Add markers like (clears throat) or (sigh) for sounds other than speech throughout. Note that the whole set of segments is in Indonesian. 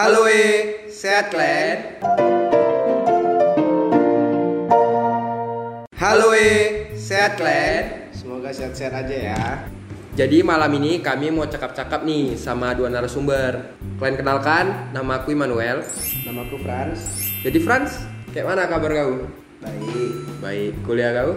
Halo eh, sehat kalian? Halo eh, sehat kalian? Semoga sehat-sehat aja ya. Jadi malam ini kami mau cakap-cakap nih sama dua narasumber. Kalian kenalkan, nama aku Immanuel. Nama aku Frans. Jadi Franz, kayak mana kabar kau? Baik, Baik, kuliah kau?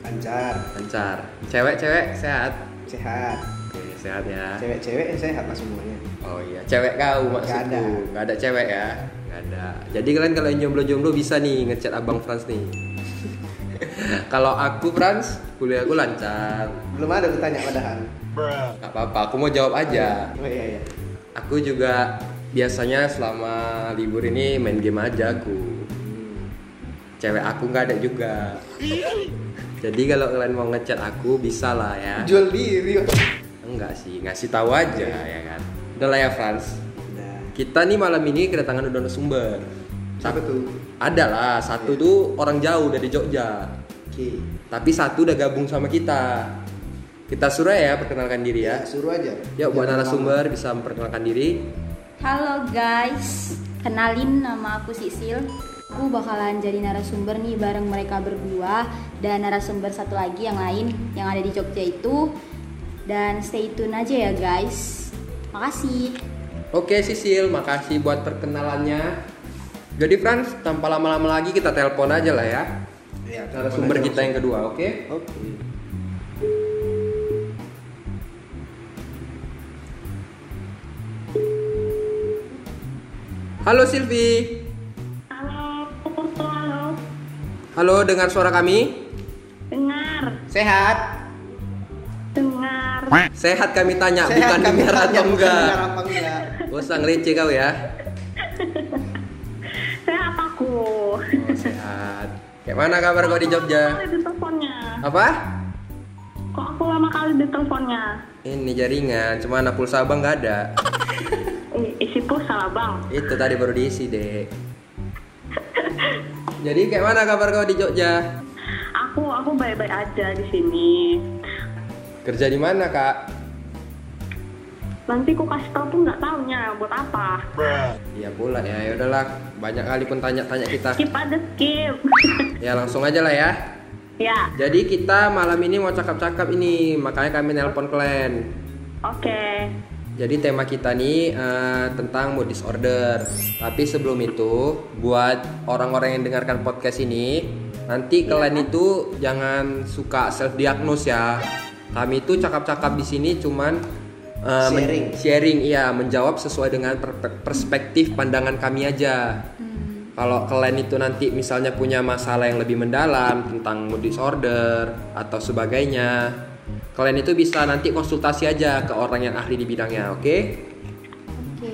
lancar, Lancar. Cewek-cewek sehat? sehat. Oke, sehat ya. Cewek-cewek sehat lah semuanya. Oh iya, cewek kau maksudku. ada. Gak ada cewek ya? Gak ada. Jadi kalian kalau yang jomblo-jomblo bisa nih ngechat abang Franz nih. (laughs) kalau aku Franz, kuliah aku lancar. Belum ada bertanya padahal. Gak apa-apa, aku mau jawab aja. Oh iya iya. Aku juga biasanya selama libur ini main game aja aku. Cewek aku nggak ada juga. Jadi kalau kalian mau ngechat aku bisa lah ya. Jual diri. Enggak sih, ngasih tahu aja ya kan. Udah lah ya Franz. Udah. Kita nih malam ini kedatangan udah sumber. Siapa tuh? Ada lah, satu tuh orang jauh dari Jogja. Oke. Tapi satu udah gabung sama kita. Kita suruh ya perkenalkan diri ya. suruh aja. Yuk buat narasumber bisa memperkenalkan diri. Halo guys, kenalin nama aku Sisil. Aku bakalan jadi narasumber nih bareng mereka berdua dan narasumber satu lagi yang lain yang ada di Jogja itu. Dan stay tune aja ya guys. Makasih. Oke Sisil, makasih buat perkenalannya. Jadi Franz, tanpa lama-lama lagi kita telepon aja lah ya. Iya, Narasumber kita yang kedua, oke? Oke. Halo Silvi. Halo, halo, Halo, dengar suara kami? dengar, Sehat. Sehat kami tanya, Sehat bukan kami dengar tanya, atau bukan enggak. Gak usah ngereceh kau ya. Saya apa aku? Oh, sehat. Kayak mana kabar kau di Jogja? Kali di teleponnya. Apa? Kok aku lama kali di teleponnya? Ini jaringan, cuma anak pulsa abang nggak ada. (laughs) Eh, isi pulsa lah bang. Itu tadi baru diisi dek. Jadi kayak mana kabar kau di Jogja? Aku aku baik-baik aja di sini. Kerja di mana kak? Nanti ku kasih tau pun nggak taunya buat apa. Iya pula ya, ya udahlah. Banyak kali pun tanya-tanya kita. Skip aja skip. (laughs) Ya langsung aja lah ya. ya, Jadi kita malam ini mau cakap-cakap ini, makanya kami nelpon kalian. oke. Jadi tema kita nih eh, tentang mood disorder. Tapi sebelum itu, buat orang-orang yang dengarkan podcast ini, nanti kalian itu jangan suka self diagnose ya. Kami itu cakap-cakap di sini cuman men- Sharing. sharing, iya, menjawab sesuai dengan per- perspektif pandangan kami aja. Kalau kalian itu nanti misalnya punya masalah yang lebih mendalam tentang mood disorder atau sebagainya, kalian itu bisa nanti konsultasi aja ke orang yang ahli di bidangnya, oke? Oke.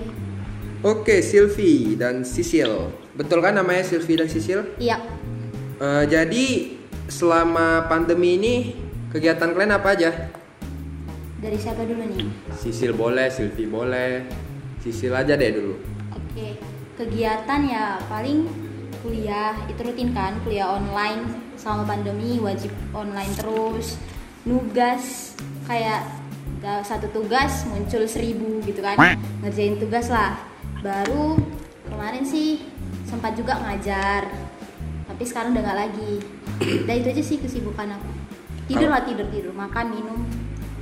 Oke, Silvi dan Sisil. Betul kan namanya Silvi dan Sisil? Iya. Eh, jadi selama pandemi ini kegiatan kalian apa aja? Dari siapa dulu nih? Sisil boleh, Silvi boleh. Sisil aja deh dulu. Oke. Kegiatan ya paling kuliah itu rutin kan kuliah online selama pandemi wajib online terus nugas kayak satu tugas muncul seribu gitu kan ngerjain tugas lah baru kemarin sih sempat juga ngajar tapi sekarang udah nggak lagi udah itu aja sih kesibukan aku tidur lah tidur tidur makan minum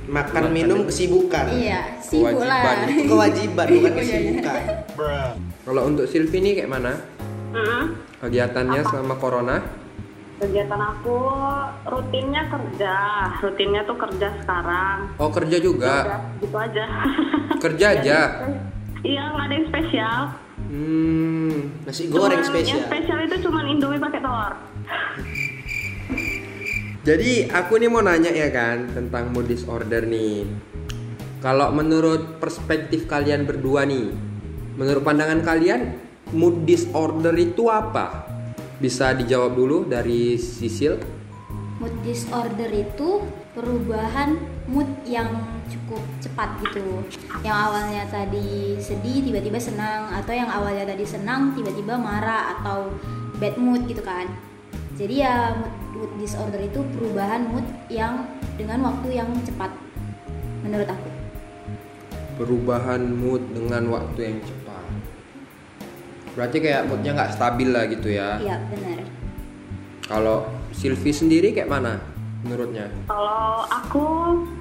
Makan minum kesibukan. iya sibuk lah Kewajiban. (laughs) Itu kewajiban bukan Iya, iya. kesibukan. Kalau untuk Silvi ini kayak mana? Kegiatannya selama corona? Kegiatan aku rutinnya kerja, rutinnya tuh kerja sekarang. Oh kerja Udah, juga. gitu aja. (laughs) Kerja aja. Iya, nggak ada yang spesial. Hmm. Nasi goreng Cuman spesial. Yang spesial itu cuma Indomie pakai telur. (laughs) Jadi aku nih mau nanya ya kan tentang mood disorder nih. Kalau menurut perspektif kalian berdua nih, menurut pandangan kalian mood disorder itu apa? Bisa dijawab dulu dari Sisil. Mood disorder itu perubahan mood yang cukup cepat gitu. Yang awalnya tadi sedih tiba-tiba senang atau yang awalnya tadi senang tiba-tiba marah atau bad mood gitu kan. Jadi ya mood, mood disorder itu perubahan mood yang dengan waktu yang cepat menurut aku. Perubahan mood dengan waktu yang cepat. Berarti kayak moodnya nggak stabil lah gitu ya. iya benar Kalau Silvi sendiri kayak mana menurutnya? Kalau aku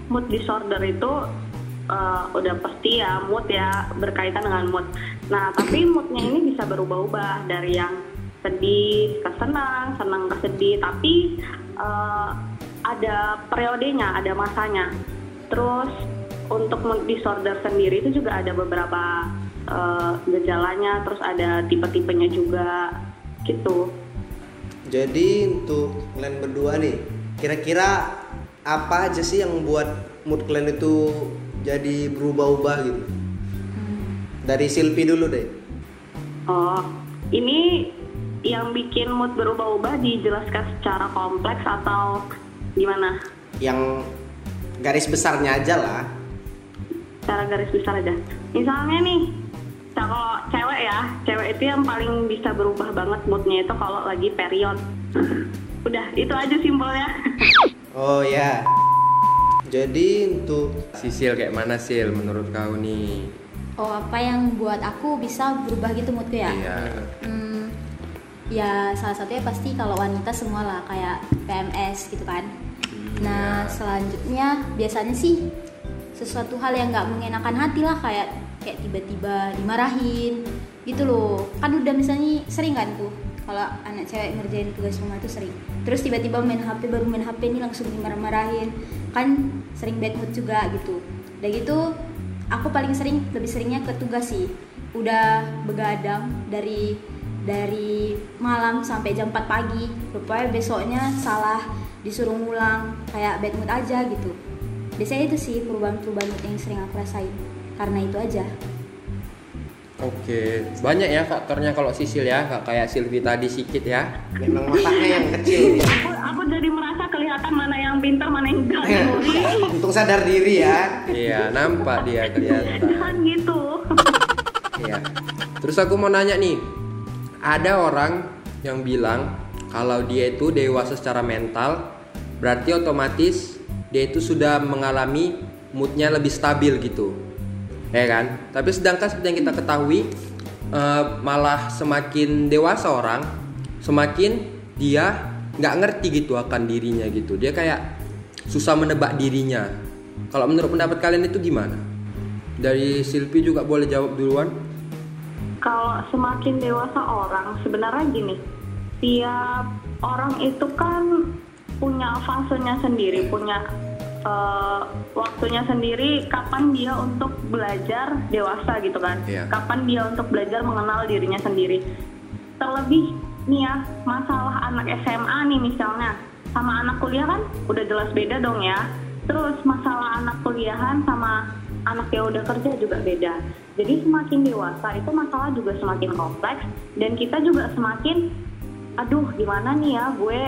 mood disorder itu eh, udah pasti ya mood ya berkaitan dengan mood. Nah tapi (coughs) moodnya ini bisa berubah-ubah dari yang sedih ke senang, senang ke sedih. Tapi eh, ada periodenya, ada masanya. Terus untuk mood disorder sendiri itu juga ada beberapa eh, gejalanya, terus ada tipe-tipenya juga gitu. Jadi untuk kalian berdua nih, kira-kira apa aja sih yang buat mood kalian itu jadi berubah-ubah gitu? Dari Silvi dulu deh. Oh, ini yang bikin mood berubah-ubah dijelaskan secara kompleks atau gimana? Yang garis besarnya aja lah. Secara garis besar aja. Misalnya nih, kalau cewek ya, cewek itu yang paling bisa berubah banget moodnya itu kalau lagi period. (laughs) Udah, itu aja simpelnya. (laughs) Oh ya. Jadi untuk Sisil kayak mana Sil menurut kau nih? oh apa yang buat aku bisa berubah gitu moodku ya Iya. Hmm, ya salah satunya pasti kalau wanita semua lah kayak PMS gitu kan. Nah selanjutnya biasanya sih sesuatu hal yang nggak mengenakan hati lah kayak kayak tiba-tiba dimarahin gitu loh. Kan udah misalnya sering kan tuh kalau anak cewek ngerjain tugas rumah itu sering. Terus tiba-tiba main HP baru main HP ini langsung dimarah-marahin kan sering bad mood juga gitu. Udah gitu aku paling sering lebih seringnya ke tugas sih udah begadang dari dari malam sampai jam 4 pagi rupanya besoknya salah disuruh ngulang kayak bad mood aja gitu biasanya itu sih perubahan-perubahan mood yang sering aku rasain karena itu aja Oke, banyak ya faktornya kalau Sisil ya, nggak kayak Silvi tadi sedikit ya. memang matanya yang kecil. ya. aku, aku jadi merasa kelihatan mana yang pintar, mana yang enggak. Untung sadar diri ya. Iya, nampak dia kelihatan. Jangan gitu. Iya. Terus aku mau nanya nih, ada orang yang bilang kalau dia itu dewasa secara mental, berarti otomatis dia itu sudah mengalami moodnya lebih stabil gitu, ya kan? Tapi sedangkan seperti yang kita ketahui, eh, malah semakin dewasa orang, semakin dia nggak ngerti gitu akan dirinya gitu. Dia kayak susah menebak dirinya. Kalau menurut pendapat kalian itu gimana? Dari Silvi juga boleh jawab duluan. Kalau semakin dewasa orang, sebenarnya gini, tiap orang itu kan punya fasenya sendiri, punya eh, waktunya sendiri. Kapan dia untuk belajar dewasa gitu kan? Iya. Kapan dia untuk belajar mengenal dirinya sendiri? Terlebih nih ya, masalah anak SMA nih misalnya, sama anak kuliah kan udah jelas beda dong ya. Terus masalah anak kuliahan sama anak yang udah kerja juga beda. Jadi semakin dewasa itu masalah juga semakin kompleks dan kita juga semakin aduh gimana nih ya gue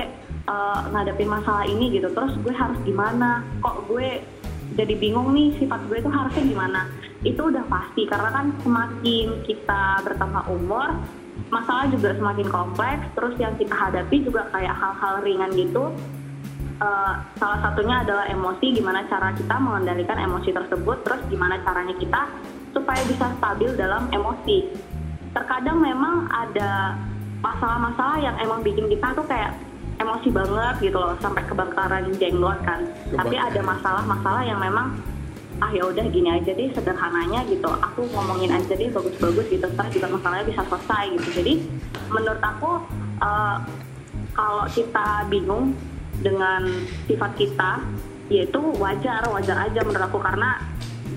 eh, ngadepin masalah ini gitu. Terus gue harus gimana? Kok gue jadi bingung nih sifat gue itu harusnya gimana? Itu udah pasti karena kan semakin kita bertambah umur masalah juga semakin kompleks. Terus yang kita hadapi juga kayak hal-hal ringan gitu Eh, salah satunya adalah emosi gimana cara kita mengendalikan emosi tersebut terus gimana caranya kita supaya bisa stabil dalam emosi. Terkadang memang ada masalah-masalah yang emang bikin kita tuh kayak emosi banget gitu loh sampai kebakaran jenglot kan. Tapi ada masalah-masalah yang memang ah ya udah gini aja deh sederhananya gitu. Aku ngomongin aja deh bagus-bagus gitu ntar juga masalahnya bisa selesai gitu. Jadi menurut aku eh, kalau kita bingung dengan sifat kita yaitu wajar wajar aja menurut aku karena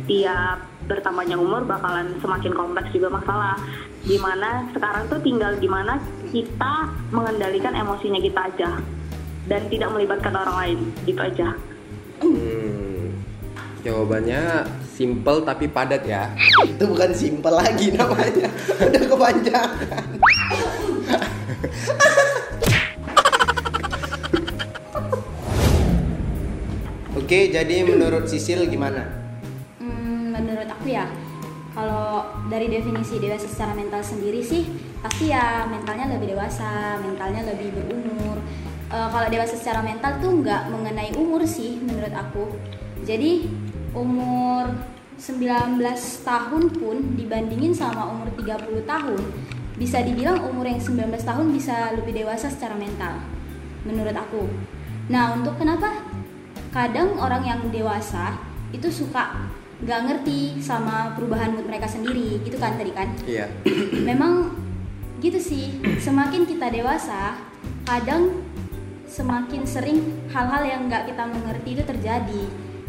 tiap bertambahnya umur bakalan semakin kompleks juga masalah gimana sekarang tuh tinggal gimana kita mengendalikan emosinya kita aja dan tidak melibatkan orang lain gitu aja Hmm, jawabannya simple tapi padat ya. Itu bukan simpel lagi namanya. (laughs) Udah kepanjangan. (laughs) Oke, jadi menurut Sisil gimana? Hmm, menurut aku ya, kalau dari definisi dewasa secara mental sendiri sih, pasti ya mentalnya lebih dewasa, mentalnya lebih berumur. Eh, kalau dewasa secara mental tuh nggak mengenai umur sih menurut aku. Jadi umur 19 tahun pun dibandingin sama umur 30 tahun bisa dibilang umur yang 19 tahun bisa lebih dewasa secara mental menurut aku nah untuk kenapa kadang orang yang dewasa itu suka nggak ngerti sama perubahan mood mereka sendiri. Gitu kan tadi kan? Iya. (clears throat) memang gitu sih. Semakin kita dewasa kadang semakin sering hal-hal yang nggak kita mengerti itu terjadi.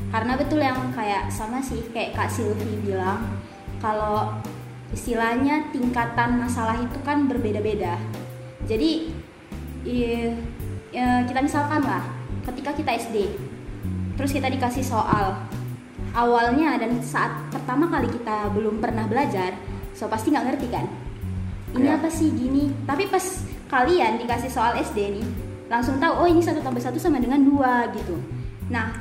Karena betul yang kayak sama sih kayak kak Silvi bilang kalau istilahnya tingkatan masalah itu kan berbeda-beda. Jadi i- ya, kita misalkan lah ketika kita SD terus kita dikasih soal. Awalnya dan saat pertama kali kita belum pernah belajar so pasti nggak ngerti kan? Ini Ya. apa sih gini? Tapi pas kalian dikasih soal SD nih langsung tahu oh ini satu tambah satu sama dengan dua gitu. Nah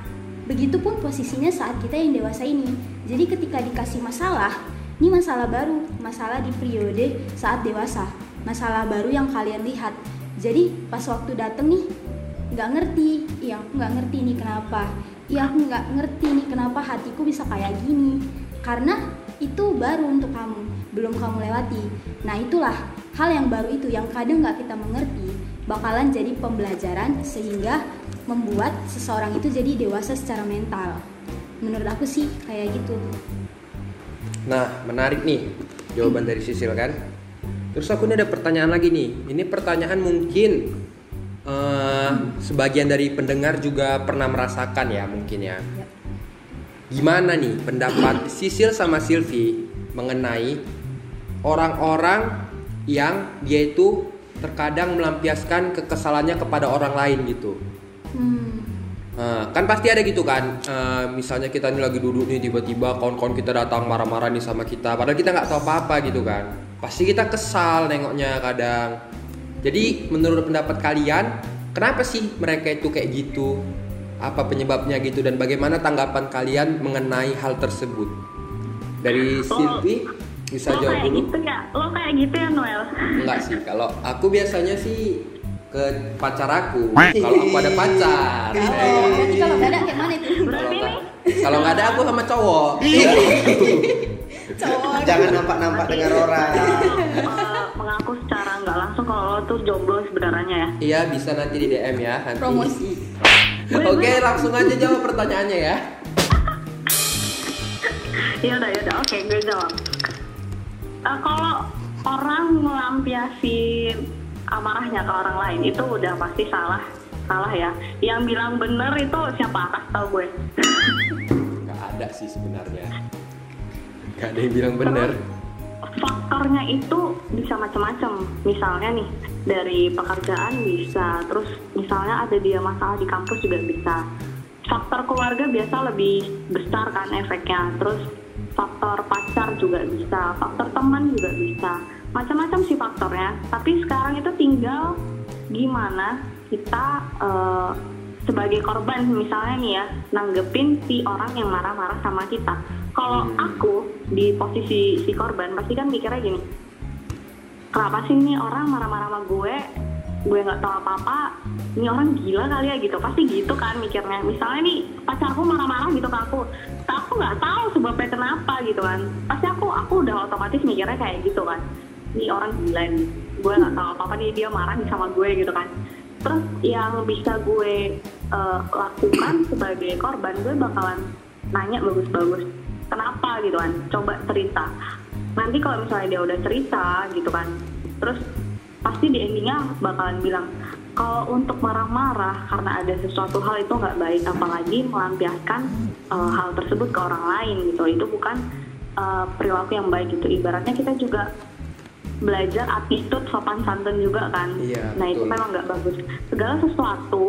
begitupun posisinya saat kita yang dewasa ini. Jadi ketika dikasih masalah ini masalah baru masalah di periode saat dewasa. Masalah baru yang kalian lihat. Jadi pas waktu dateng nih nggak ngerti. Iya aku nggak ngerti nih kenapa. Iya aku nggak ngerti nih kenapa hatiku bisa kayak gini. Karena itu baru untuk kamu belum kamu lewati. Nah itulah hal yang baru itu yang kadang nggak kita mengerti bakalan jadi pembelajaran sehingga membuat seseorang itu jadi dewasa secara mental. Menurut aku sih kayak gitu. Nah, menarik nih jawaban dari Sisil kan. Terus aku ini ada pertanyaan lagi nih. Ini pertanyaan mungkin eh, sebagian dari pendengar juga pernah merasakan ya mungkin ya. Ya. Gimana nih pendapat Sisil sama Silvi mengenai orang-orang yang dia itu terkadang melampiaskan kekesalannya kepada orang lain gitu. hmm, Nah, kan pasti ada gitu kan Eh, misalnya kita ini lagi duduk nih tiba-tiba kawan-kawan kita datang marah-marah nih sama kita padahal kita nggak tahu apa-apa gitu kan pasti kita kesal nengoknya kadang jadi menurut pendapat kalian kenapa sih mereka itu kayak gitu? Apa penyebabnya gitu? Dan bagaimana tanggapan kalian mengenai hal tersebut? Dari Silvi bisa lo jawab kayak dulu. gitu ya lo kayak gitu ya Noel? Enggak sih. Kalau aku biasanya sih ke pacar aku. Kalau aku ada pacar. Oh, berarti kalau nggak ada kayak mana itu kalau Berarti nggak nih- kalau nggak ada aku sama cowok. Cowok. Jangan nampak-nampak dengan orang. Eh, tuh jomblo sebenarnya ya? Iya bisa nanti di DM ya nanti. Promosi. (laughs) Oke langsung aja jawab pertanyaannya ya. (laughs) Ya udah ya udah. Oke gue jawab. Eh, kalau orang melampiasin amarahnya ke orang lain itu udah pasti salah salah ya. Yang bilang bener itu siapa? Kasih tau gue. (laughs) Nggak ada sih sebenarnya. Nggak ada yang bilang bener faktornya itu bisa macam-macam. Misalnya nih dari pekerjaan bisa terus misalnya ada dia masalah di kampus juga bisa. Faktor keluarga biasa lebih besar kan efeknya. Terus faktor pacar juga bisa faktor teman juga bisa. Macam-macam sih faktornya. Tapi sekarang itu tinggal gimana kita eh, sebagai korban misalnya nih ya nanggepin si orang yang marah-marah sama kita. Kalau aku di posisi si korban pasti kan mikirnya gini kenapa sih nih orang marah-marah sama gue? Gue nggak tahu apa-apa. Ini orang gila kali ya gitu. Pasti gitu kan mikirnya. Misalnya nih pacarku marah-marah gitu ke aku. Tapi aku nggak tahu sebabnya kenapa gitu kan. Pasti aku aku udah otomatis mikirnya kayak gitu kan. Ini orang gila nih. Gue nggak tahu apa-apa nih dia marah nih sama gue gitu kan. Terus yang bisa gue eh, lakukan sebagai korban gue bakalan nanya bagus-bagus kenapa gitu kan? Coba cerita. Nanti kalau misalnya dia udah cerita gitu kan terus pasti di endingnya bakalan bilang kalau untuk marah-marah karena ada sesuatu hal itu nggak baik apalagi melampiaskan eh, hal tersebut ke orang lain gitu. Itu bukan eh, perilaku yang baik gitu. Ibaratnya kita juga belajar attitude sopan santun juga kan. Iya, nah itu betul. memang nggak bagus. Segala sesuatu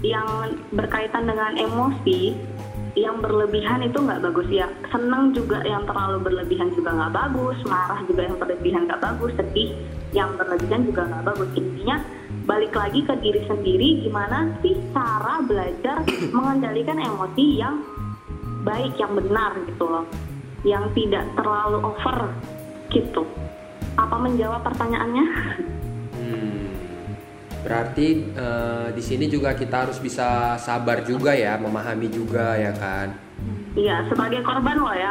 yang berkaitan dengan emosi yang berlebihan itu nggak bagus. Ya senang juga yang terlalu berlebihan juga nggak bagus marah juga yang berlebihan nggak bagus sedih yang berlebihan juga nggak bagus. Intinya balik lagi ke diri sendiri gimana sih cara belajar (clears throat) mengendalikan emosi yang baik yang benar gitu loh. Yang tidak terlalu over gitu. Apa menjawab pertanyaannya? Hmm, berarti eh, di sini juga kita harus bisa sabar juga ya, memahami juga ya kan. Iya, sebagai korban lo ya.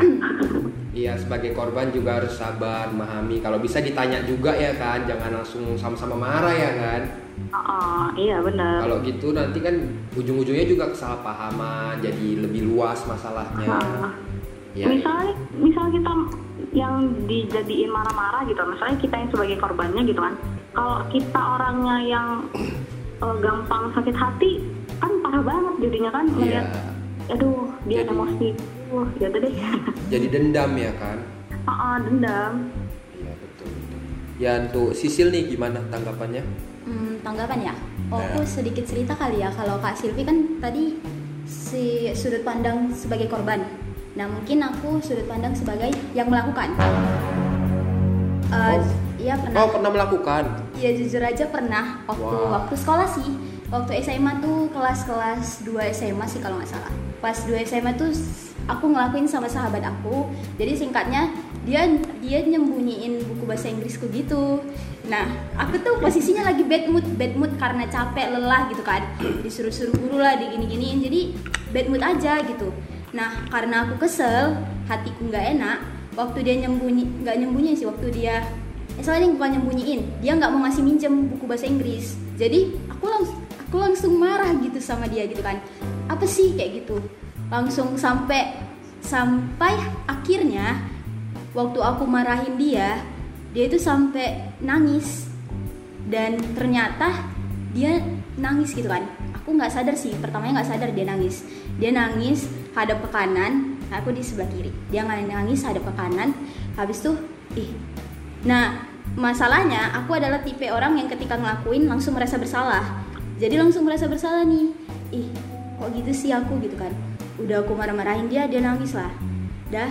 Iya sebagai korban juga harus sabar, memahami. Kalau bisa ditanya juga ya kan, jangan langsung sama-sama marah ya kan. Oh, iya benar. Kalau gitu nanti kan ujung-ujungnya juga kesalahpahaman, jadi lebih luas masalahnya. Ah. Ya, misalnya misal kita yang dijadiin marah-marah gitu misalnya kita yang sebagai korbannya gitu kan kalau kita orangnya yang eh, gampang sakit hati kan parah banget jadinya kan Iya. melihat aduh dia Jadi- emosi uh gitu deh (laughs) Jadi dendam ya kan. Ah, ah, dendam Iya betul. betul. Ya untuk Sisil nih gimana tanggapannya? Hmm, tanggapan ya? Oh, aku sedikit cerita kali ya. Kalau Kak Silvi kan tadi si sudut pandang sebagai korban. Nah, mungkin aku sudut pandang sebagai yang melakukan. Eh, Oh. Iya pernah. Oh pernah melakukan? Iya jujur aja pernah waktu Wow. waktu sekolah sih. Waktu SMA tuh kelas-kelas 2 SMA sih kalau nggak salah. Pas 2 SMA tuh aku ngelakuin sama sahabat aku. Jadi singkatnya dia dia nyembunyiin buku bahasa Inggrisku gitu. Nah, aku tuh posisinya lagi bad mood, bad mood karena capek, lelah gitu kan. Disuruh-suruh guru lah digini-giniin. Jadi bad mood aja gitu. Nah, karena aku kesel, hatiku nggak enak. Waktu dia nyembunyi, nggak nyembunyi sih, waktu dia. Eh, soalnya bukan nyembunyiin. Dia nggak mau ngasih minjem buku bahasa Inggris. Jadi aku langsung aku langsung marah gitu sama dia gitu kan. Apa sih kayak gitu. Langsung sampai sampai akhirnya waktu aku marahin dia dia itu sampai nangis. Dan ternyata dia nangis gitu kan aku nggak sadar sih pertamanya nggak sadar dia nangis. Dia nangis hadap ke kanan aku di sebelah kiri. Dia nangis hadap ke kanan. Habis tuh ih. Nah masalahnya aku adalah tipe orang yang ketika ngelakuin langsung merasa bersalah. Jadi langsung merasa bersalah nih. Ih kok gitu sih aku gitu kan. Udah aku marah-marahin dia dia nangis lah. Dah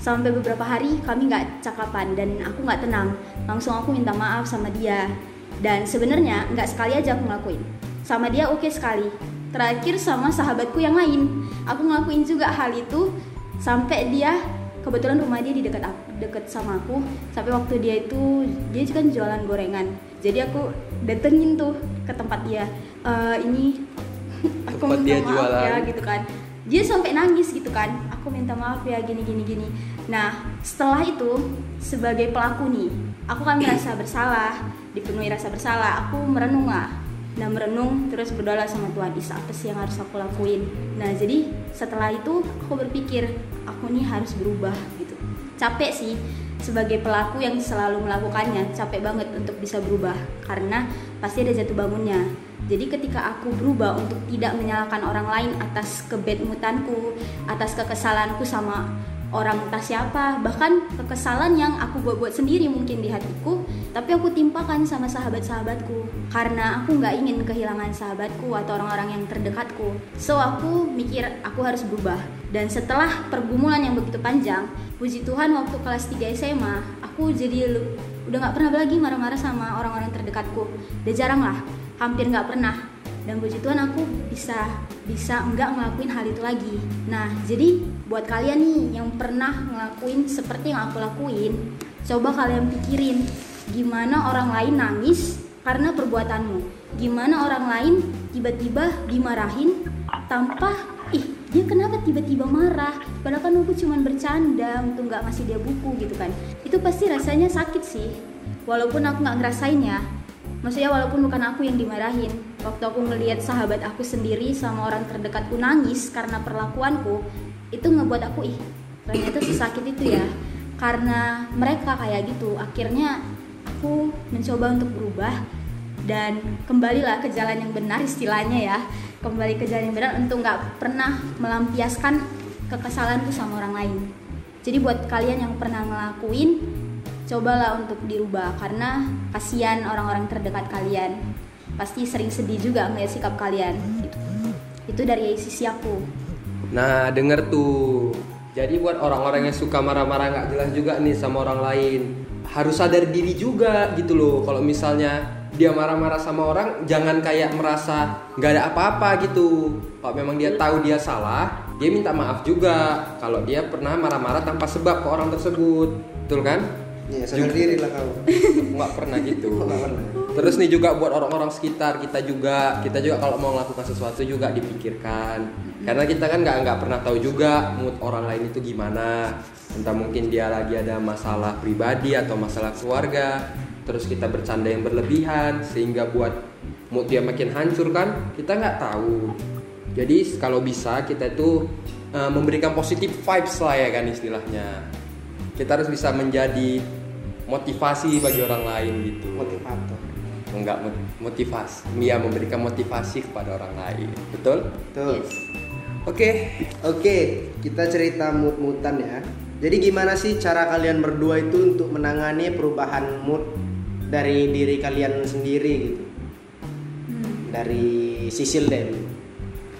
sampai beberapa hari kami nggak cakapan dan aku nggak tenang. Langsung aku minta maaf sama dia. Dan sebenarnya nggak sekali aja aku ngelakuin sama dia oke sekali. Terakhir sama sahabatku yang lain. Aku ngelakuin juga hal itu sampai dia kebetulan rumah dia di dekat aku deket sama aku. Sampai waktu dia itu dia kan jualan gorengan. Jadi aku datengin tuh ke tempat dia "Eh, ini (laughs) aku Tempat minta dia maaf jualan. ya gitu kan. Dia sampai nangis gitu kan aku minta maaf ya gini gini gini. Nah setelah itu sebagai pelaku nih aku kan merasa bersalah dipenuhi rasa bersalah aku merenung lah nah merenung terus berdoa sama Tuhan Is apa sih yang harus aku lakuin? Nah jadi setelah itu aku berpikir aku nih harus berubah gitu. Capek sih sebagai pelaku yang selalu melakukannya capek banget untuk bisa berubah karena pasti ada jatuh bangunnya. Jadi ketika aku berubah untuk tidak menyalahkan orang lain atas kebedmutanku atas kekesalanku sama orang entah siapa bahkan kekesalan yang aku buat-buat sendiri mungkin di hatiku tapi aku timpakan sama sahabat-sahabatku. Karena aku nggak ingin kehilangan sahabatku atau orang-orang yang terdekatku. So aku mikir aku harus berubah. Dan setelah pergumulan yang begitu panjang puji Tuhan waktu kelas 3 SMA aku jadi udah nggak pernah lagi marah-marah sama orang-orang terdekatku. Udah jarang lah hampir nggak pernah. Dan puji Tuhan aku bisa bisa nggak ngelakuin hal itu lagi. Nah jadi buat kalian nih yang pernah ngelakuin seperti yang aku lakuin coba kalian pikirin gimana orang lain nangis karena perbuatanmu? Gimana orang lain tiba-tiba dimarahin tanpa ih dia kenapa tiba-tiba marah? Padahal kan aku cuman bercanda untuk nggak ngasih dia buku gitu kan. Itu pasti rasanya sakit sih walaupun aku nggak ngerasainnya maksudnya walaupun bukan aku yang dimarahin. Waktu aku ngelihat sahabat aku sendiri sama orang terdekatku nangis karena perlakuanku itu ngebuat aku ih ternyata sesakit itu ya. Karena mereka kayak gitu akhirnya aku mencoba untuk berubah dan kembalilah ke jalan yang benar istilahnya ya. Kembali ke jalan yang benar untuk nggak pernah melampiaskan kekesalanku sama orang lain. Jadi buat kalian yang pernah ngelakuin cobalah untuk dirubah karena kasihan orang-orang terdekat kalian. Pasti sering sedih juga melihat sikap kalian. Gitu. itu dari sisi aku. Nah, denger tuh. Jadi buat orang-orang yang suka marah-marah nggak jelas juga nih sama orang lain, harus sadar diri juga gitu loh. Kalau misalnya dia marah-marah sama orang, jangan kayak merasa nggak ada apa-apa gitu. Kalau memang dia tahu dia salah, dia minta maaf juga. Kalau dia pernah marah-marah tanpa sebab ke orang tersebut, betul kan? ya sadar diri lah kau (laughs) Nggak pernah gitu. Nggak pernah. Terus nih juga buat orang-orang sekitar kita juga, kita juga kalau mau melakukan sesuatu juga dipikirkan. Karena kita kan nggak nggak pernah tahu juga mood orang lain itu gimana. Entah mungkin dia lagi ada masalah pribadi atau masalah keluarga. Terus kita bercanda yang berlebihan sehingga buat mood dia makin hancur kan? Kita nggak tahu. Jadi kalau bisa kita itu uh, memberikan positif vibes lah ya kan istilahnya. Kita harus bisa menjadi motivasi bagi orang lain gitu motivator enggak mot- motivasi ya memberikan motivasi kepada orang lain betul tuh Yes. oke Oke, kita cerita mood-moodan ya. Jadi gimana sih cara kalian berdua itu untuk menangani perubahan mood dari diri kalian sendiri gitu? Hmm. Dari Sisil deh.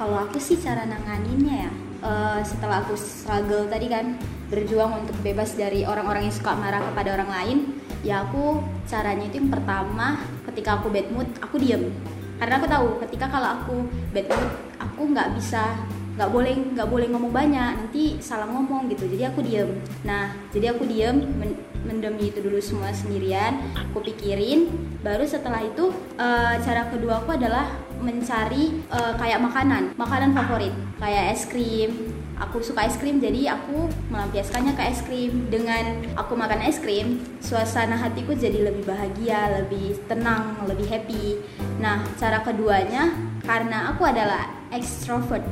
Kalau aku sih cara nanganinnya ya, eh, setelah aku struggle tadi kan berjuang untuk bebas dari orang-orang yang suka marah kepada orang lain, ya aku caranya itu yang pertama ketika aku bad mood aku diem. Karena aku tahu ketika kalau aku bad mood aku nggak bisa nggak boleh nggak boleh ngomong banyak nanti salah ngomong gitu. Jadi aku diem. Nah jadi aku diem men- mendem itu dulu semua sendirian aku pikirin. Baru setelah itu eh, cara kedua aku adalah mencari eh, kayak makanan makanan favorit kayak es krim aku suka es krim jadi aku melampiaskannya ke es krim. Dengan aku makan es krim suasana hatiku jadi lebih bahagia lebih tenang lebih happy. Nah cara keduanya karena aku adalah extrovert.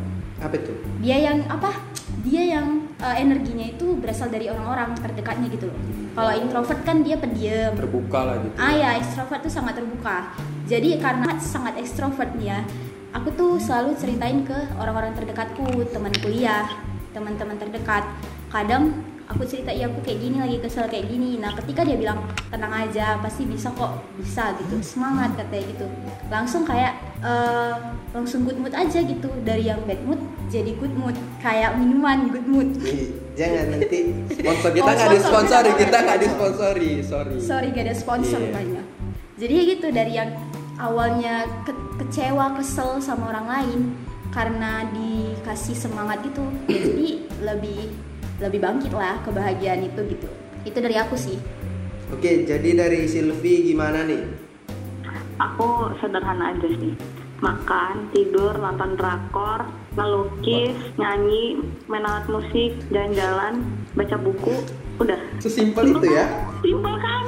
Apa itu? dia yang apa? Dia yang eh, energinya itu berasal dari orang-orang terdekatnya gitu loh. Kalau introvert kan dia pendiam. Terbuka lah gitu. Ah ya, ekstrovert tuh sangat terbuka. Jadi karena sangat ekstrovert nih ya, aku tuh selalu ceritain ke orang-orang terdekatku, teman kuliah, teman-teman terdekat. Kadang aku cerita iya aku kayak gini lagi kesel kayak gini. Nah ketika dia bilang tenang aja, pasti bisa kok, bisa gitu, semangat katanya gitu. Langsung kayak eh, langsung good mood aja gitu dari yang bad mood jadi good mood kayak minuman good mood. Jangan nanti sponsor (laughs) kita Oh, nggak sponsor, disponsori kita kita nggak disponsori sorry sorry gak ada sponsor Iya. banyak jadi ya gitu dari yang awalnya ke- kecewa kesel sama orang lain karena dikasih semangat gitu ya jadi lebih lebih bangkit lah kebahagiaan itu gitu itu dari aku sih Oke, jadi dari Silvi gimana nih? Aku sederhana aja sih. Makan, tidur, nonton drakor, ngelukis, nyanyi, main alat musik, jalan-jalan, baca buku, udah. sesimpel itu ya Simpel kan?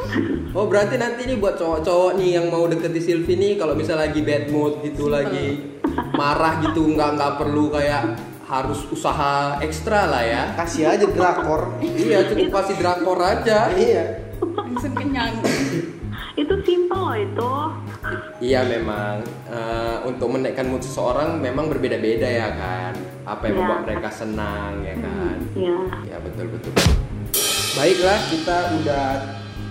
Oh berarti nanti nih buat cowok-cowok nih yang mau deket di Silvi nih kalau misalnya lagi bad mood gitu lagi marah gitu nggak nggak perlu kayak harus usaha ekstra lah ya. Kasih aja drakor. Iya cukup kasih drakor aja. iya. langsung kenyang Itu simpel loh itu. Iya memang eh, untuk menaikkan mood seseorang memang berbeda-beda ya kan. Apa yang Ya. membuat mereka senang ya kan. Ya. Ya betul betul. Baiklah kita udah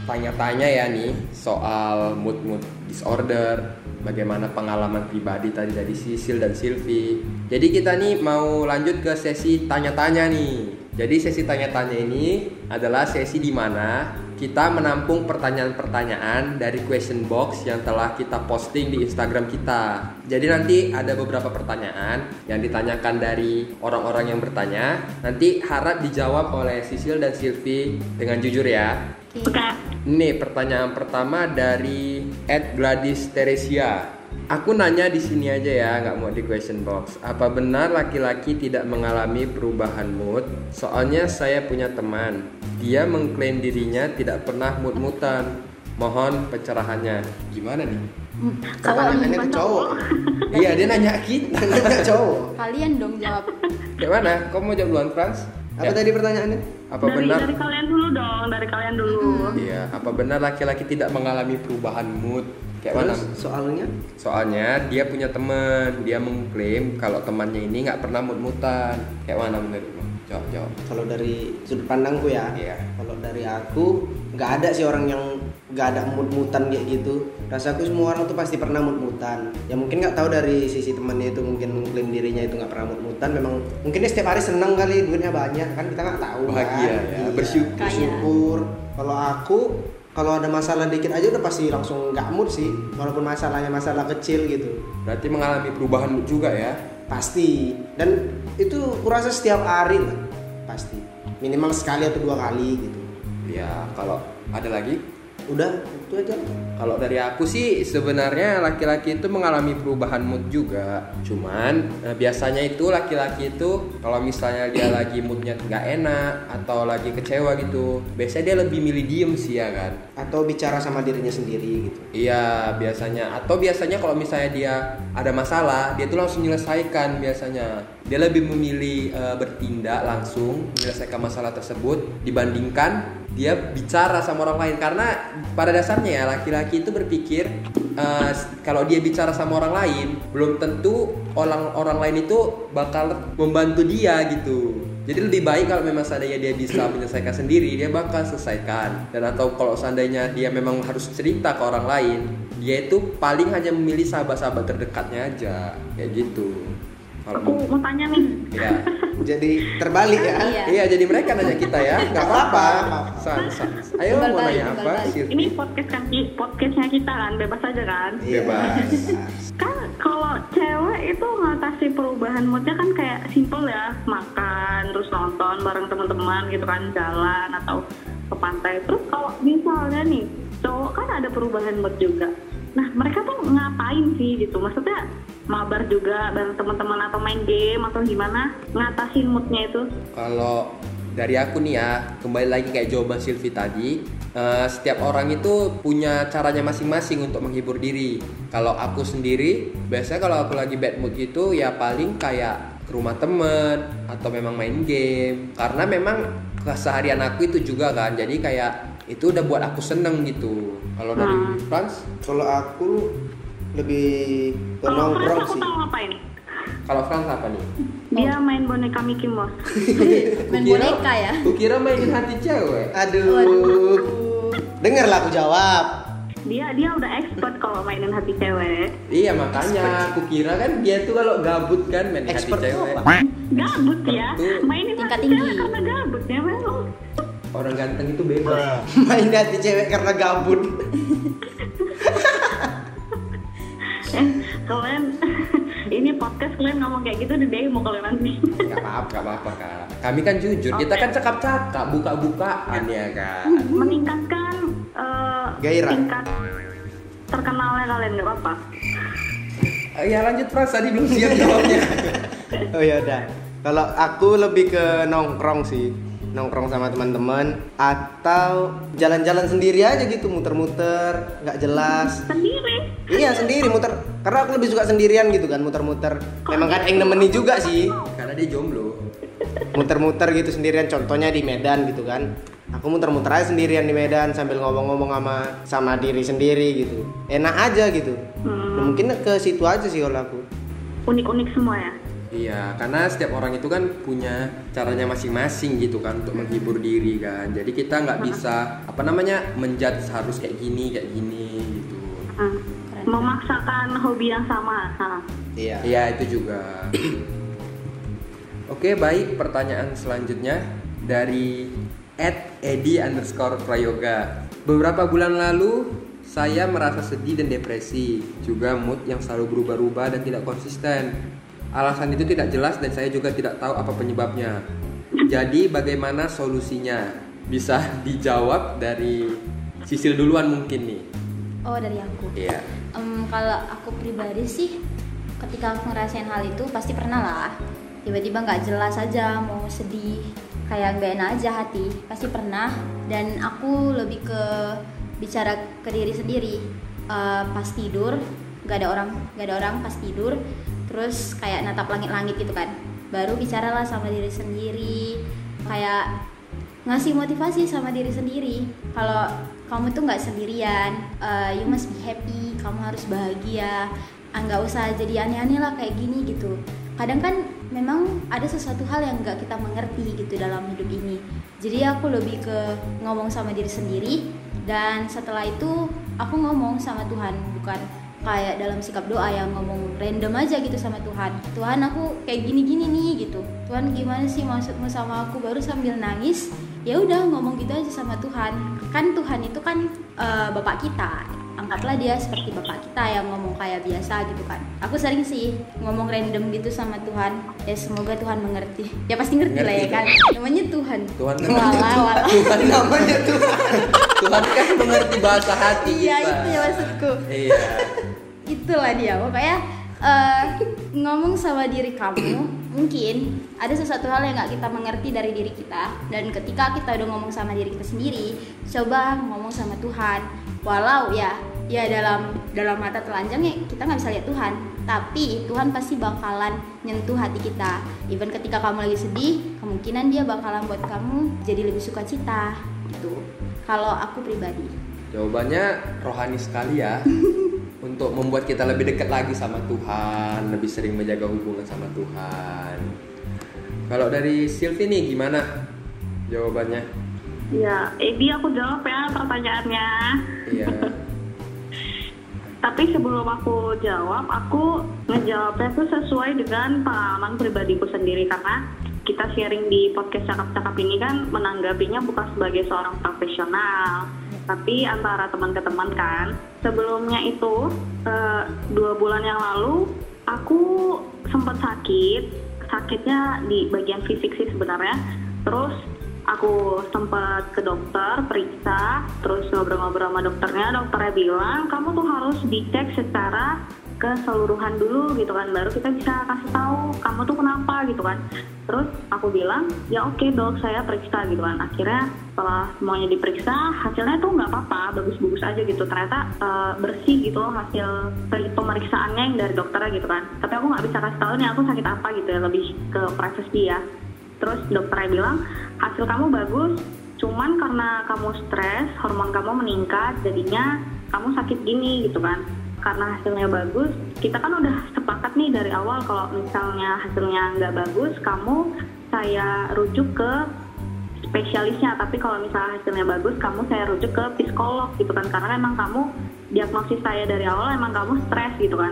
tanya-tanya ya nih soal mood-mood disorder, bagaimana pengalaman pribadi tadi dari Sisil dan Silvi. Jadi kita nih mau lanjut ke sesi tanya-tanya nih. Jadi sesi tanya-tanya ini adalah sesi di mana kita menampung pertanyaan-pertanyaan dari question box yang telah kita posting di Instagram kita. Jadi nanti ada beberapa pertanyaan yang ditanyakan dari orang-orang yang bertanya. Nanti harap dijawab oleh Sisil dan Silvi dengan jujur ya. Oke. Ini pertanyaan pertama dari Ed Gladys Teresia. Aku nanya di sini aja ya, nggak mau di question box. Apa benar laki-laki tidak mengalami perubahan mood? Soalnya saya punya teman, dia mengklaim dirinya tidak pernah mood-mutan. Mohon pencerahannya. Gimana nih? Pertanyaannya ke cowok. Iya, dia nanya kita. Nanya (laughs) cowok. kalian dong jawab Kayak mana? Kamu mau jawab duluan, Frans? Apa Ya. tadi pertanyaannya? Apa dari, benar? dari kalian dulu dong, dari kalian dulu. Iya, apa benar laki-laki tidak mengalami perubahan mood? Kayak mana? Terus soalnya Soalnya dia punya teman, dia mengklaim kalau temannya ini nggak pernah mut-mutan. Kayak mana menurutmu? Jawab, jawab. kalau dari sudut pandangku ya. Iya. Kalau dari aku nggak ada sih orang yang nggak ada mut-mutan kayak gitu. Rasaku semua orang tuh pasti pernah mut-mutan. Ya mungkin nggak tahu dari sisi temannya itu mungkin mengklaim dirinya itu nggak pernah mut-mutan. Memang mungkin dia setiap hari seneng kali duitnya banyak kan kita nggak tahu. Bahagia kan? ya, Iya, bersyukur. bersyukur. Kalau aku kalau ada masalah dikit aja udah pasti langsung nggak mood sih. Walaupun masalahnya masalah kecil gitu. Berarti mengalami perubahan mood juga ya? Pasti. Dan itu kurasa setiap hari lah. Pasti. Minimal sekali atau dua kali gitu. Ya, kalau ada lagi udah itu aja Kalau dari aku sih sebenarnya laki-laki itu mengalami perubahan mood juga. Cuman eh, biasanya itu laki-laki itu kalau misalnya dia (coughs) lagi moodnya nggak enak atau lagi kecewa gitu, biasanya dia lebih milih diem sih ya kan. atau bicara sama dirinya sendiri gitu Iya biasanya atau biasanya kalau misalnya dia ada masalah dia tuh langsung menyelesaikan biasanya dia lebih memilih eh, bertindak langsung menyelesaikan masalah tersebut dibandingkan dia bicara sama orang lain karena pada dasarnya ya laki-laki itu berpikir eh, kalau dia bicara sama orang lain belum tentu orang orang lain itu bakal membantu dia gitu jadi lebih baik kalau memang seandainya dia bisa menyelesaikan sendiri, dia bakal selesaikan. Dan atau kalau seandainya dia memang harus cerita ke orang lain, dia itu paling hanya memilih sahabat-sahabat terdekatnya aja, kayak gitu. Aku mau tanya nih. ya, jadi terbalik ya Iya. iya jadi mereka nanya kita ya, nggak apa-apa. San, san. Ayo mau nanya apa? Sylvie? Ini podcast kan podcastnya kita kan, bebas aja kan. Iya. Bebas. Kan kalau cewek itu ngatasi perubahan moodnya kan kayak simple ya, makan, terus nonton bareng teman-teman gitu kan, jalan atau ke pantai. Terus kalau misalnya nih, cowok kan ada perubahan mood juga. Nah, mereka tuh ngapain sih gitu? Maksudnya mabar juga bareng teman-teman atau main game atau gimana ngatasin moodnya itu? Kalau dari aku nih ya, kembali lagi kayak jawaban Silvi tadi, eh, setiap orang itu punya caranya masing-masing untuk menghibur diri. Kalau aku sendiri, biasanya kalau aku lagi bad mood gitu ya paling kayak ke rumah temen atau memang main game. Karena memang keseharian aku itu juga kan, jadi kayak itu udah buat aku seneng gitu. Kalau dari Hmm. Franz, kalau aku lebih ke Kalau Frans nongkrong aku sih tahu ngapain? kalau Franz apa nih? Dia main boneka Mickey Mouse. (laughs) (laughs) main Kukira- boneka ya Kukira mainin hati cewek. aduh dengarlah aku jawab Dia dia udah expert kalau mainin hati cewek. Iya makanya aku kira kan dia tuh kalau gabut kan main hati Expert tuh cewek. apa? Gabut ya, mainin Tingkat hati tinggi. cewek karena gabut ya memang. Orang ganteng itu bebas. (laughs) main hati cewek karena gabut (laughs) kalian ini podcast kalian ngomong kayak gitu di demo kalian nanti. Gak apa-apa, gak apa-apa kak. Kami kan jujur, kita kan cakap-cakap, buka-bukaan ya kan. Meningkatkan eh, Gairah. tingkat terkenalnya kalian nggak apa-apa. Eh, Ya lanjut Pras, tadi belum siap jawabnya. (laughs) oh ya udah kalau aku lebih ke nongkrong sih nongkrong sama teman-teman atau jalan-jalan sendiri aja gitu muter-muter nggak jelas. Sendiri. iya sendiri muter. Karena aku lebih suka sendirian gitu kan muter-muter. Memang kan yang nemeni juga sih Karena dia jomblo. muter-muter gitu sendirian contohnya di Medan gitu kan. Aku muter-muter aja sendirian di Medan sambil ngomong-ngomong sama sama diri sendiri gitu. Enak aja gitu. Hmm, Nah, mungkin ke situ aja sih kalau aku. Unik-unik semua ya. Iya, karena setiap orang itu kan punya caranya masing-masing gitu kan untuk menghibur diri kan. Jadi kita nggak bisa apa namanya menjudge harus kayak gini kayak gini gitu. Memaksakan hobi yang sama. Iya Iya itu juga. Oke baik pertanyaan selanjutnya dari @edi underscore prayoga. Beberapa bulan lalu saya merasa sedih dan depresi, juga mood yang selalu berubah-ubah dan tidak konsisten. Alasan itu tidak jelas dan saya juga tidak tahu apa penyebabnya. Jadi bagaimana solusinya? Bisa (laughs) dijawab dari Sisil duluan mungkin nih. oh dari aku Iya. Em, kalau aku pribadi sih ketika aku ngerasain hal itu pasti pernah lah tiba-tiba nggak jelas aja mau sedih kayak nggak enak aja hati pasti pernah dan aku lebih ke bicara ke diri sendiri Eh, pas tidur nggak ada orang nggak ada orang pas tidur terus kayak natap langit-langit gitu kan. Baru bicaralah sama diri sendiri. Kayak ngasih motivasi sama diri sendiri. Kalau kamu tuh nggak sendirian uh, you must be happy. Kamu harus bahagia. Ah, nggak usah jadi aneh-aneh lah kayak gini gitu. Kadang kan memang ada sesuatu hal yang nggak kita mengerti gitu dalam hidup ini. Jadi aku lebih ke ngomong sama diri sendiri. Dan setelah itu aku ngomong sama Tuhan bukan kayak dalam sikap doa yang ngomong random aja gitu sama Tuhan. Tuhan aku kayak gini gini nih gitu. Tuhan gimana sih maksudmu sama aku? Baru sambil nangis ya udah ngomong gitu aja sama Tuhan. Kan Tuhan itu kan eh, bapak kita. Anggaplah dia seperti bapak kita yang ngomong kayak biasa gitu kan. Aku sering sih ngomong random gitu sama Tuhan. Ya semoga Tuhan mengerti. Ya pasti ngerti, lah ya Ngerti. kan. Namanya Tuhan. Tuhan wala wala Tuhan. Namanya tuh Tuhan kan mengerti bahasa hati iya kita. itu ya maksudku. Iya. (laughs) itulah dia pokoknya eh, ngomong sama diri kamu (clears throat) mungkin ada sesuatu hal yang nggak kita mengerti dari diri kita. Dan ketika kita udah ngomong sama diri kita sendiri coba ngomong sama Tuhan. Walau ya ya dalam dalam mata telanjang ya kita nggak bisa lihat Tuhan. Tapi Tuhan pasti bakalan nyentuh hati kita. Even ketika kamu lagi sedih kemungkinan dia bakalan buat kamu jadi lebih suka cita gitu kalau aku pribadi Jawabannya rohani sekali ya. (laughs) untuk membuat kita lebih dekat lagi sama Tuhan, lebih sering menjaga hubungan sama Tuhan. Kalau dari Silvi nih gimana jawabannya? Ya, Ebi aku jawab ya pertanyaannya. Iya. (laughs) Tapi sebelum aku jawab, aku ngejawabnya tuh sesuai dengan pengalaman pribadiku sendiri karena kita sharing di podcast cakap-cakap ini kan menanggapinya bukan sebagai seorang profesional, tapi antara teman ke teman kan. Sebelumnya itu eh, dua bulan yang lalu aku sempat sakit, sakitnya di bagian fisik sih sebenarnya. Terus aku sempat ke dokter periksa terus ngobrol-ngobrol sama dokternya dokternya bilang kamu tuh harus dicek secara keseluruhan dulu gitu kan baru kita bisa kasih tahu kamu tuh kenapa gitu kan. Terus aku bilang ya oke dok saya periksa gitu kan. Akhirnya setelah semuanya diperiksa hasilnya tuh nggak apa-apa bagus-bagus aja gitu. Ternyata eh, bersih gitu loh hasil pemeriksaannya yang dari dokternya gitu kan. Tapi aku nggak bisa kasih tahu nih aku sakit apa gitu ya lebih ke privacy ya Terus dokternya bilang hasil kamu bagus, cuman karena kamu stres, hormon kamu meningkat, jadinya kamu sakit gini gitu kan. Karena hasilnya bagus, kita kan udah sepakat nih dari awal kalau misalnya hasilnya nggak bagus, kamu saya rujuk ke spesialisnya. Tapi kalau misalnya hasilnya bagus, kamu saya rujuk ke psikolog gitu kan. Karena emang kamu diagnosis saya dari awal emang kamu stres gitu kan.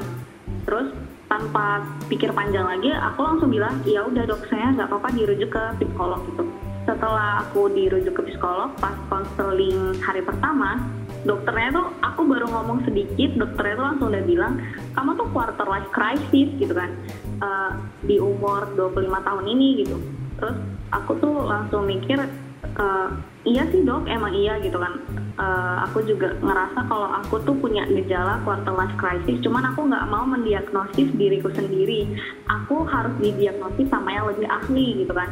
Terus tanpa pikir panjang lagi aku langsung bilang ya udah dok saya nggak apa-apa dirujuk ke psikolog gitu setelah aku dirujuk ke psikolog pas konseling hari pertama dokternya tuh aku baru ngomong sedikit dokternya tuh langsung udah bilang kamu tuh quarter life crisis gitu kan. Eh, di umur 25 tahun ini gitu. Terus aku tuh langsung mikir eh, iya sih dok emang iya gitu kan. Eh, aku juga ngerasa kalau aku tuh punya gejala quarter life crisis cuman aku nggak mau mendiagnosis diriku sendiri. Aku harus didiagnosis sama yang lebih ahli gitu kan.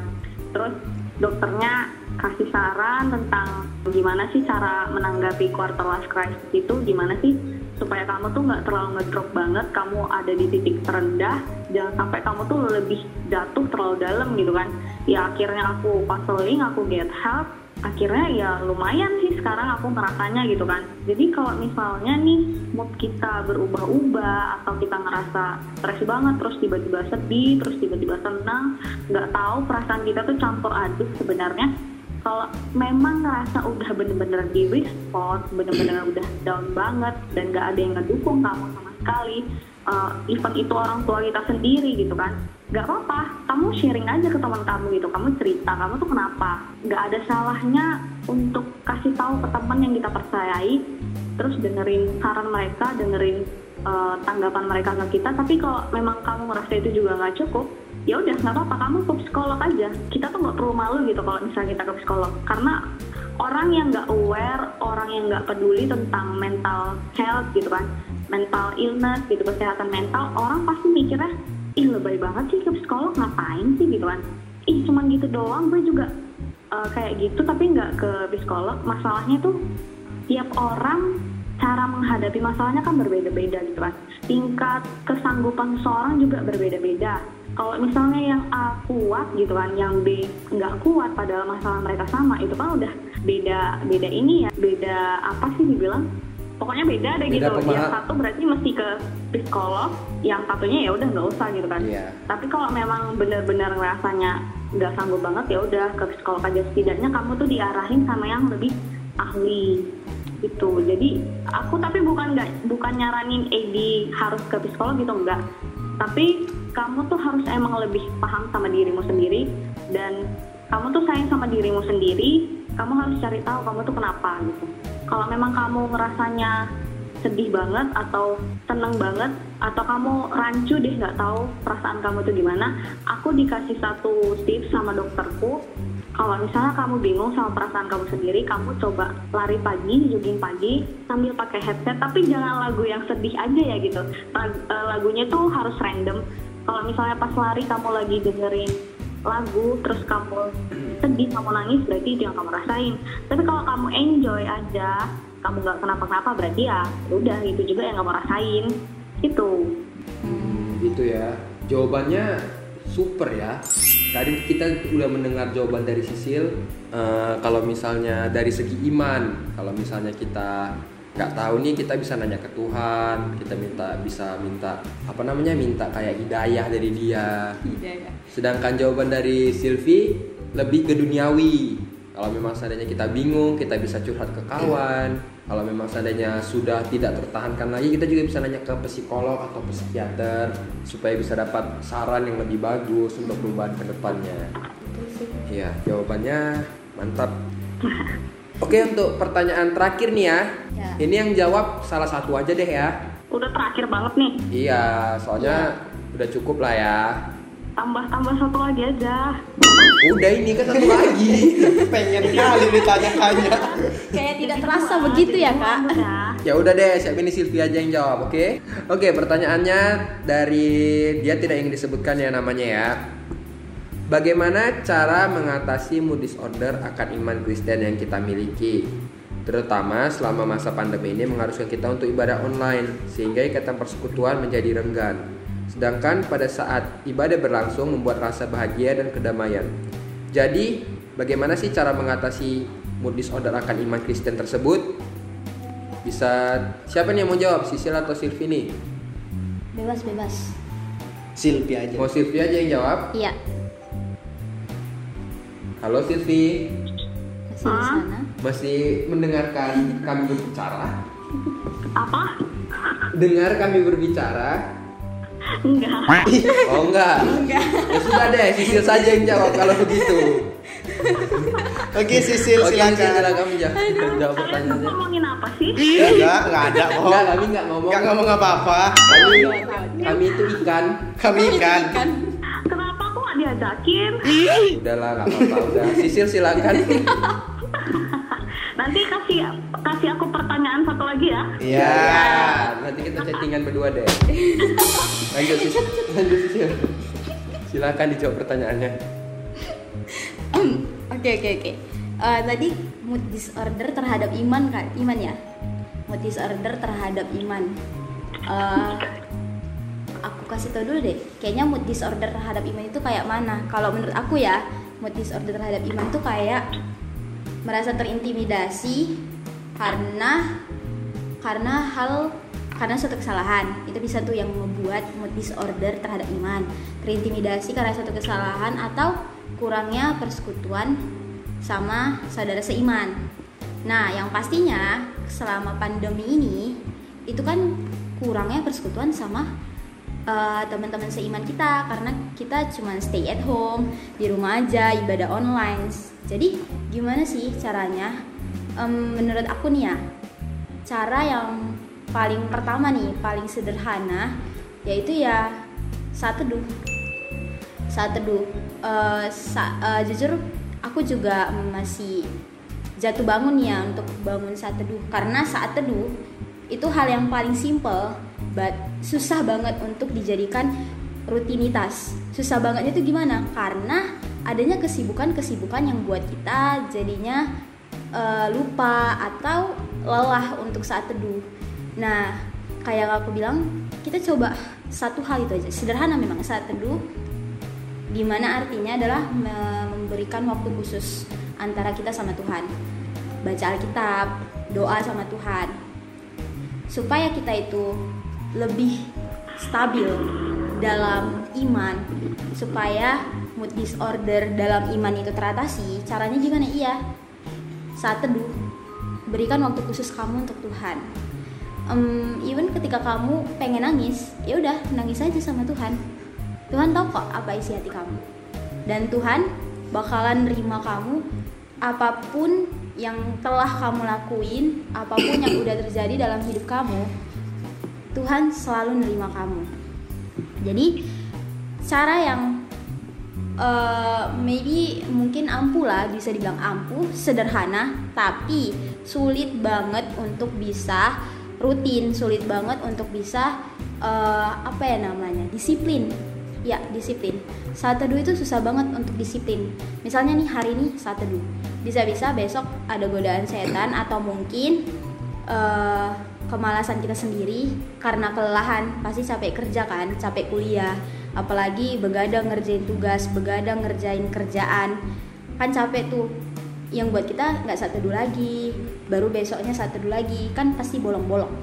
Terus dokternya kasih saran tentang gimana sih cara menanggapi quarter life crisis itu gimana sih supaya kamu tuh nggak terlalu ngedrop banget kamu ada di titik terendah jangan sampai kamu tuh lebih jatuh terlalu dalam gitu kan. Ya akhirnya aku counseling aku get help akhirnya ya lumayan sih sekarang aku ngerasanya gitu kan. Jadi kalau misalnya nih mood kita berubah-ubah atau kita ngerasa stres banget terus tiba-tiba sedih terus tiba-tiba senang nggak tahu perasaan kita tuh campur aduk sebenarnya kalau memang ngerasa udah bener-bener di respon bener-bener udah down banget dan nggak ada yang ngedukung kamu sama sekali uh, even itu orang tua kita sendiri gitu kan nggak apa-apa. Kamu sharing aja ke teman kamu gitu. Kamu cerita kamu tuh kenapa? Nggak ada salahnya untuk kasih tahu ke teman yang kita percayai terus dengerin saran mereka dengerin uh, tanggapan mereka ke kita. Tapi kalau memang kamu merasa itu juga nggak cukup ya udah nggak apa-apa kamu ke psikolog aja. Kita tuh nggak perlu malu gitu kalau misalnya kita ke psikolog. Karena orang yang nggak aware orang yang nggak peduli tentang mental health gitu kan mental illness gitu kesehatan mental orang pasti mikirnya ih lebay banget sih ke psikolog ngapain sih? gitu kan. Ih cuman gitu doang gue juga uh, kayak gitu tapi nggak ke psikolog. Masalahnya tuh tiap orang cara menghadapi masalahnya kan berbeda-beda gitu kan. Tingkat kesanggupan seseorang juga berbeda-beda kalau misalnya yang A kuat gitu kan yang B nggak kuat padahal masalah mereka sama itu kan udah beda beda ini ya beda apa sih dibilang? Pokoknya beda deh Beda gitu. Pemaha- yang satu berarti mesti ke psikolog yang satunya ya udah nggak usah gitu kan. Iya. tapi kalau memang benar-benar rasanya nggak sanggup banget ya udah ke psikolog aja. Setidaknya kamu tuh diarahin sama yang lebih ahli gitu. Jadi aku tapi bukan nggak bukan nyaranin Edi harus ke psikolog gitu enggak tapi kamu tuh harus emang lebih paham sama dirimu sendiri dan kamu tuh sayang sama dirimu sendiri kamu harus cari tahu kamu tuh kenapa gitu kalau memang kamu ngerasanya sedih banget atau seneng banget atau kamu rancu deh nggak tahu perasaan kamu tuh gimana aku dikasih satu tips sama dokterku kalau misalnya kamu bingung sama perasaan kamu sendiri, kamu coba lari pagi, jogging pagi sambil pakai headset, tapi jangan lagu yang sedih aja ya gitu. Eh, lagunya tuh harus random. Kalau misalnya pas lari kamu lagi dengerin lagu, terus kamu sedih, kamu nangis, berarti itu yang kamu rasain. Tapi kalau kamu enjoy aja, kamu nggak kenapa-kenapa, berarti ya udah itu juga yang kamu rasain. Itu. Hmm, gitu ya. Jawabannya super ya. Tadi kita udah mendengar jawaban dari Sisil. Eh, kalau misalnya dari segi iman, kalau misalnya kita nggak tahu nih kita bisa nanya ke Tuhan, kita minta bisa minta apa namanya minta kayak hidayah dari Dia. Hidayah. Sedangkan jawaban dari Silvi lebih ke duniawi. Kalau memang seandainya kita bingung, kita bisa curhat ke kawan. Kalau memang seandainya sudah tidak tertahankan lagi, kita juga bisa nanya ke psikolog atau psikiater supaya bisa dapat saran yang lebih bagus untuk perubahan ke depannya. Iya, jawabannya mantap. (laughs) Oke, untuk pertanyaan terakhir nih ya. Ya. Ini yang jawab salah satu aja deh ya. Udah terakhir banget nih. Iya, soalnya udah cukup lah ya. Tambah-tambah satu lagi aja. Udah ini kan satu lagi. (laughs) pengen kali ditanya-tanya Kayak tidak terasa begitu ya kak? Udah. Ya udah deh, siap ini Sylvia aja yang jawab, oke? Oke, pertanyaannya dari dia tidak ingin disebutkan ya namanya ya. Bagaimana cara mengatasi mood disorder akan iman Kristen yang kita miliki? Terutama selama masa pandemi ini mengharuskan kita untuk ibadah online sehingga ikatan persekutuan menjadi renggan. Sedangkan pada saat ibadah berlangsung membuat rasa bahagia dan kedamaian. Jadi, bagaimana sih cara mengatasi mood disorder akan iman Kristen tersebut? Bisa siapa nih yang mau jawab? Sisil atau Silvi nih? Bebas bebas. Silvi aja Mau Silvi aja yang jawab? Iya. Halo Silvi, Masih di sana. masih mendengarkan kami berbicara? Apa? Dengar kami berbicara? Enggak. (laughs) Oh enggak. Ya sudah deh, Sisil saja yang jawab kalau begitu. oke Sisil Oke, Sisil silakan silakan menjawab jawab pertanyaannya. ngomongin apa sih? enggak enggak ada kok Enggak, kami enggak ngomong. enggak ngomong apa-apa Kami kami itu ikan. kami kan Kenapa aku diajakin? Udahlah, enggak apa-apa udah. Sisil silakan. (laughs) Nanti kasih kasih aku pertanyaan satu lagi ya. iya Nanti kita chattingan berdua deh. (laughs) Lanjut Sisil. Lanjut Sisil. Silakan dijawab pertanyaannya. Oke oke oke. Eh, tadi mood disorder terhadap iman kan? Iman ya? Mood disorder terhadap iman. Eh, aku kasih tau dulu deh. Kayaknya mood disorder terhadap iman itu kayak mana? Kalau menurut aku ya, mood disorder terhadap iman itu kayak merasa terintimidasi karena karena hal karena suatu kesalahan itu bisa tuh yang membuat mood disorder terhadap iman terintimidasi karena suatu kesalahan atau kurangnya persekutuan sama saudara seiman nah yang pastinya selama pandemi ini itu kan kurangnya persekutuan sama eh, teman-teman seiman kita karena kita cuma stay at home di rumah aja ibadah online. Jadi gimana sih caranya? Em, menurut aku nih ya cara yang paling pertama nih paling sederhana yaitu ya saat teduh. Saat teduh. Eh, sa- eh, jujur aku juga masih jatuh bangun ya untuk bangun saat teduh. Karena saat teduh itu hal yang paling simple but susah banget untuk dijadikan rutinitas. Susah banget itu gimana? Karena adanya kesibukan-kesibukan yang buat kita jadinya eh, lupa atau lelah untuk saat teduh. Nah kayak aku bilang kita coba satu hal itu aja. Sederhana memang saat teduh di mana artinya adalah me- memberikan waktu khusus antara kita sama Tuhan. Baca Alkitab doa sama Tuhan. Supaya kita itu lebih stabil dalam iman supaya mood disorder dalam iman itu teratasi caranya gimana? Iya. Saat teduh berikan waktu khusus kamu untuk Tuhan. Em, even ketika kamu pengen nangis ya udah nangis aja sama Tuhan. Tuhan tahu kok apa isi hati kamu. Dan Tuhan bakalan nerima kamu apa pun yang telah kamu lakuin apa pun yang udah terjadi dalam hidup kamu Tuhan selalu nerima kamu. Jadi cara yang eh, maybe mungkin ampuh lah bisa dibilang ampuh sederhana tapi sulit banget untuk bisa rutin sulit banget untuk bisa eh, apa ya namanya disiplin. Ya disiplin. Saat teduh itu susah banget untuk disiplin. Misalnya nih hari ini saat teduh. Bisa-bisa besok ada godaan setan atau mungkin eh, kemalasan kita sendiri karena kelelahan. Pasti capek kerja kan capek kuliah. Apalagi begadang ngerjain tugas begadang ngerjain kerjaan. Kan capek tuh. Yang buat kita nggak saat teduh lagi baru besoknya saat teduh lagi. Kan pasti bolong-bolong.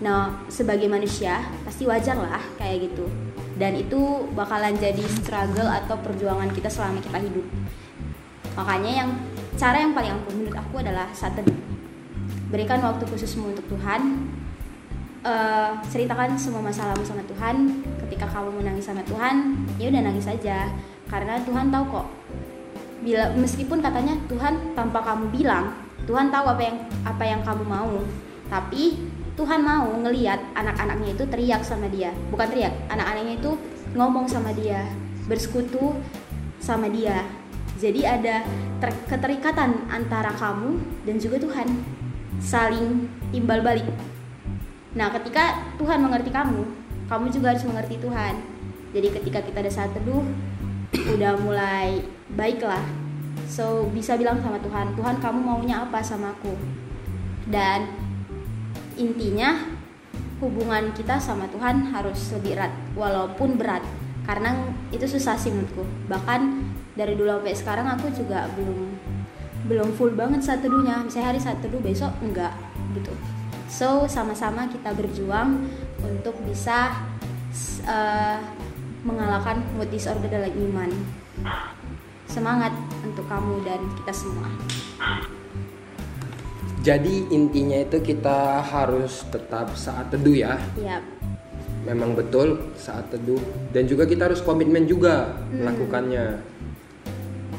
Nah sebagai manusia pasti wajar lah kayak gitu. Dan itu bakalan jadi struggle atau perjuangan kita selama kita hidup. Makanya yang cara yang paling ampuh menurut aku adalah saat teduh berikan waktu khususmu untuk Tuhan. Eh, ceritakan semua masalahmu sama Tuhan. Ketika kamu menangis sama Tuhan ya udah nangis aja. Karena Tuhan tahu kok. Bila meskipun katanya Tuhan tanpa kamu bilang Tuhan tahu apa yang apa yang kamu mau. Tapi Tuhan mau ngeliat anak-anaknya itu teriak sama dia. Bukan teriak anak-anaknya itu ngomong sama dia bersekutu sama dia. Jadi ada ter- keterikatan antara kamu dan juga Tuhan saling timbal balik Nah, ketika Tuhan mengerti kamu, kamu juga harus mengerti Tuhan. Jadi ketika kita ada saat teduh, (coughs) udah mulai baiklah. So, bisa bilang sama Tuhan, Tuhan kamu maunya apa sama aku? Dan intinya hubungan kita sama Tuhan harus lebih erat, walaupun berat. Karena itu susah sih menurutku. Bahkan dari dulu sampai sekarang aku juga belum belum full banget saat teduhnya. Misalnya hari saat teduh besok enggak gitu. So sama-sama kita berjuang untuk bisa uh, mengalahkan mood disorder dalam iman. Semangat untuk kamu dan kita semua. Jadi intinya itu kita harus tetap saat teduh ya. Yap. Memang betul saat teduh dan juga kita harus komitmen juga melakukannya.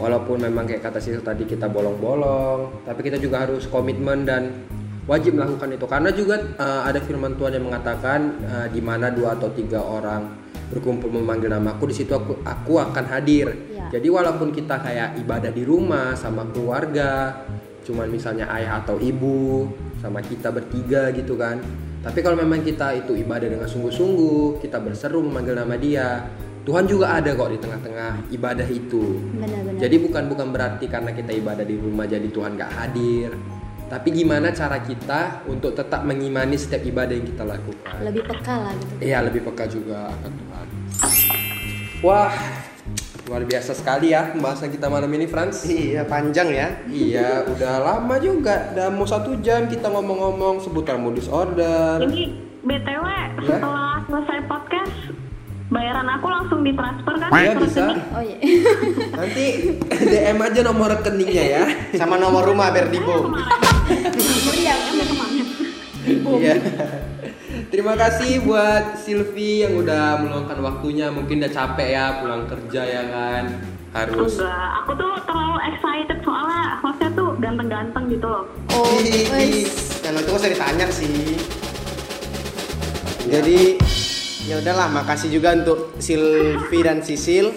Walaupun memang kayak kata Sil tadi kita bolong-bolong, tapi kita juga harus komitmen dan wajib melakukan itu karena juga uh, ada firman Tuhan yang mengatakan uh, di mana dua atau tiga orang berkumpul memanggil namaku di situ aku aku akan hadir. Ya. Jadi walaupun kita kayak ibadah di rumah sama keluarga, cuman misalnya ayah atau ibu sama kita bertiga gitu kan. Tapi kalau memang kita itu ibadah dengan sungguh-sungguh, kita berseru memanggil nama Dia, Tuhan juga ada kok di tengah-tengah ibadah itu. Benar-benar. Jadi bukan bukan berarti karena kita ibadah di rumah jadi Tuhan gak hadir. Tapi gimana cara kita untuk tetap mengimani setiap ibadah yang kita lakukan? lebih peka lah gitu. Iya lebih peka juga akan Tuhan. Wah luar biasa sekali ya pembahasan kita malam ini Franz. Iya panjang ya. iya udah lama juga, udah mau satu jam kita ngomong-ngomong seputar mood disorder. Ini BTW Ya. setelah selesai podcast bayaran aku langsung ditransfer kan? Iya ke bisa. Oh iya. (laughs) Nanti DM aja nomor rekeningnya ya. Sama nomor rumah biar. Iya. Terima kasih buat Silvi yang udah meluangkan waktunya. Mungkin udah capek ya pulang kerja ya kan. Harus. Enggak, aku tuh terlalu excited soalnya hostnya tuh ganteng-ganteng gitu loh. Oh. Kalau itu usah ditanya sih. Jadi ya udahlah, makasih juga untuk Silvi dan Sisil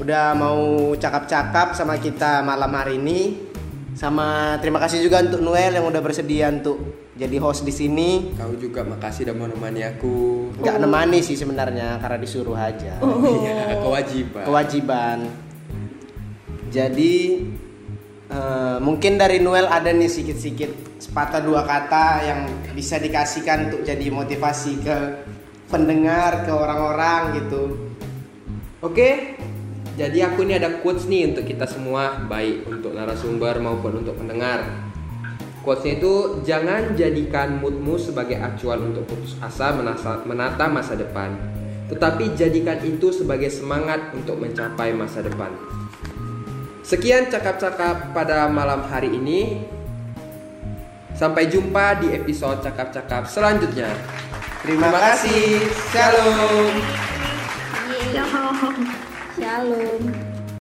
udah mau cakap-cakap sama kita malam hari ini. Sama terima kasih juga untuk Noel yang udah bersedia untuk jadi host di sini. Kau juga makasih udah menemani aku. Nggak nemani sih sebenarnya karena disuruh aja. Iya, kewajiban. Kewajiban. Jadi eh, mungkin dari Noel ada nih sedikit-sedikit sepatah dua kata yang bisa dikasihkan untuk jadi motivasi ke pendengar, ke orang-orang gitu. Oke. Jadi aku ini ada quotes nih untuk kita semua, baik untuk narasumber maupun untuk pendengar. Quotesnya itu jangan jadikan moodmu sebagai acuan untuk putus asa menata masa depan, tetapi jadikan itu sebagai semangat untuk mencapai masa depan. Sekian cakap-cakap pada malam hari ini. Sampai jumpa di episode cakap-cakap selanjutnya. Terima kasih. Shalom. Ya, Shalom.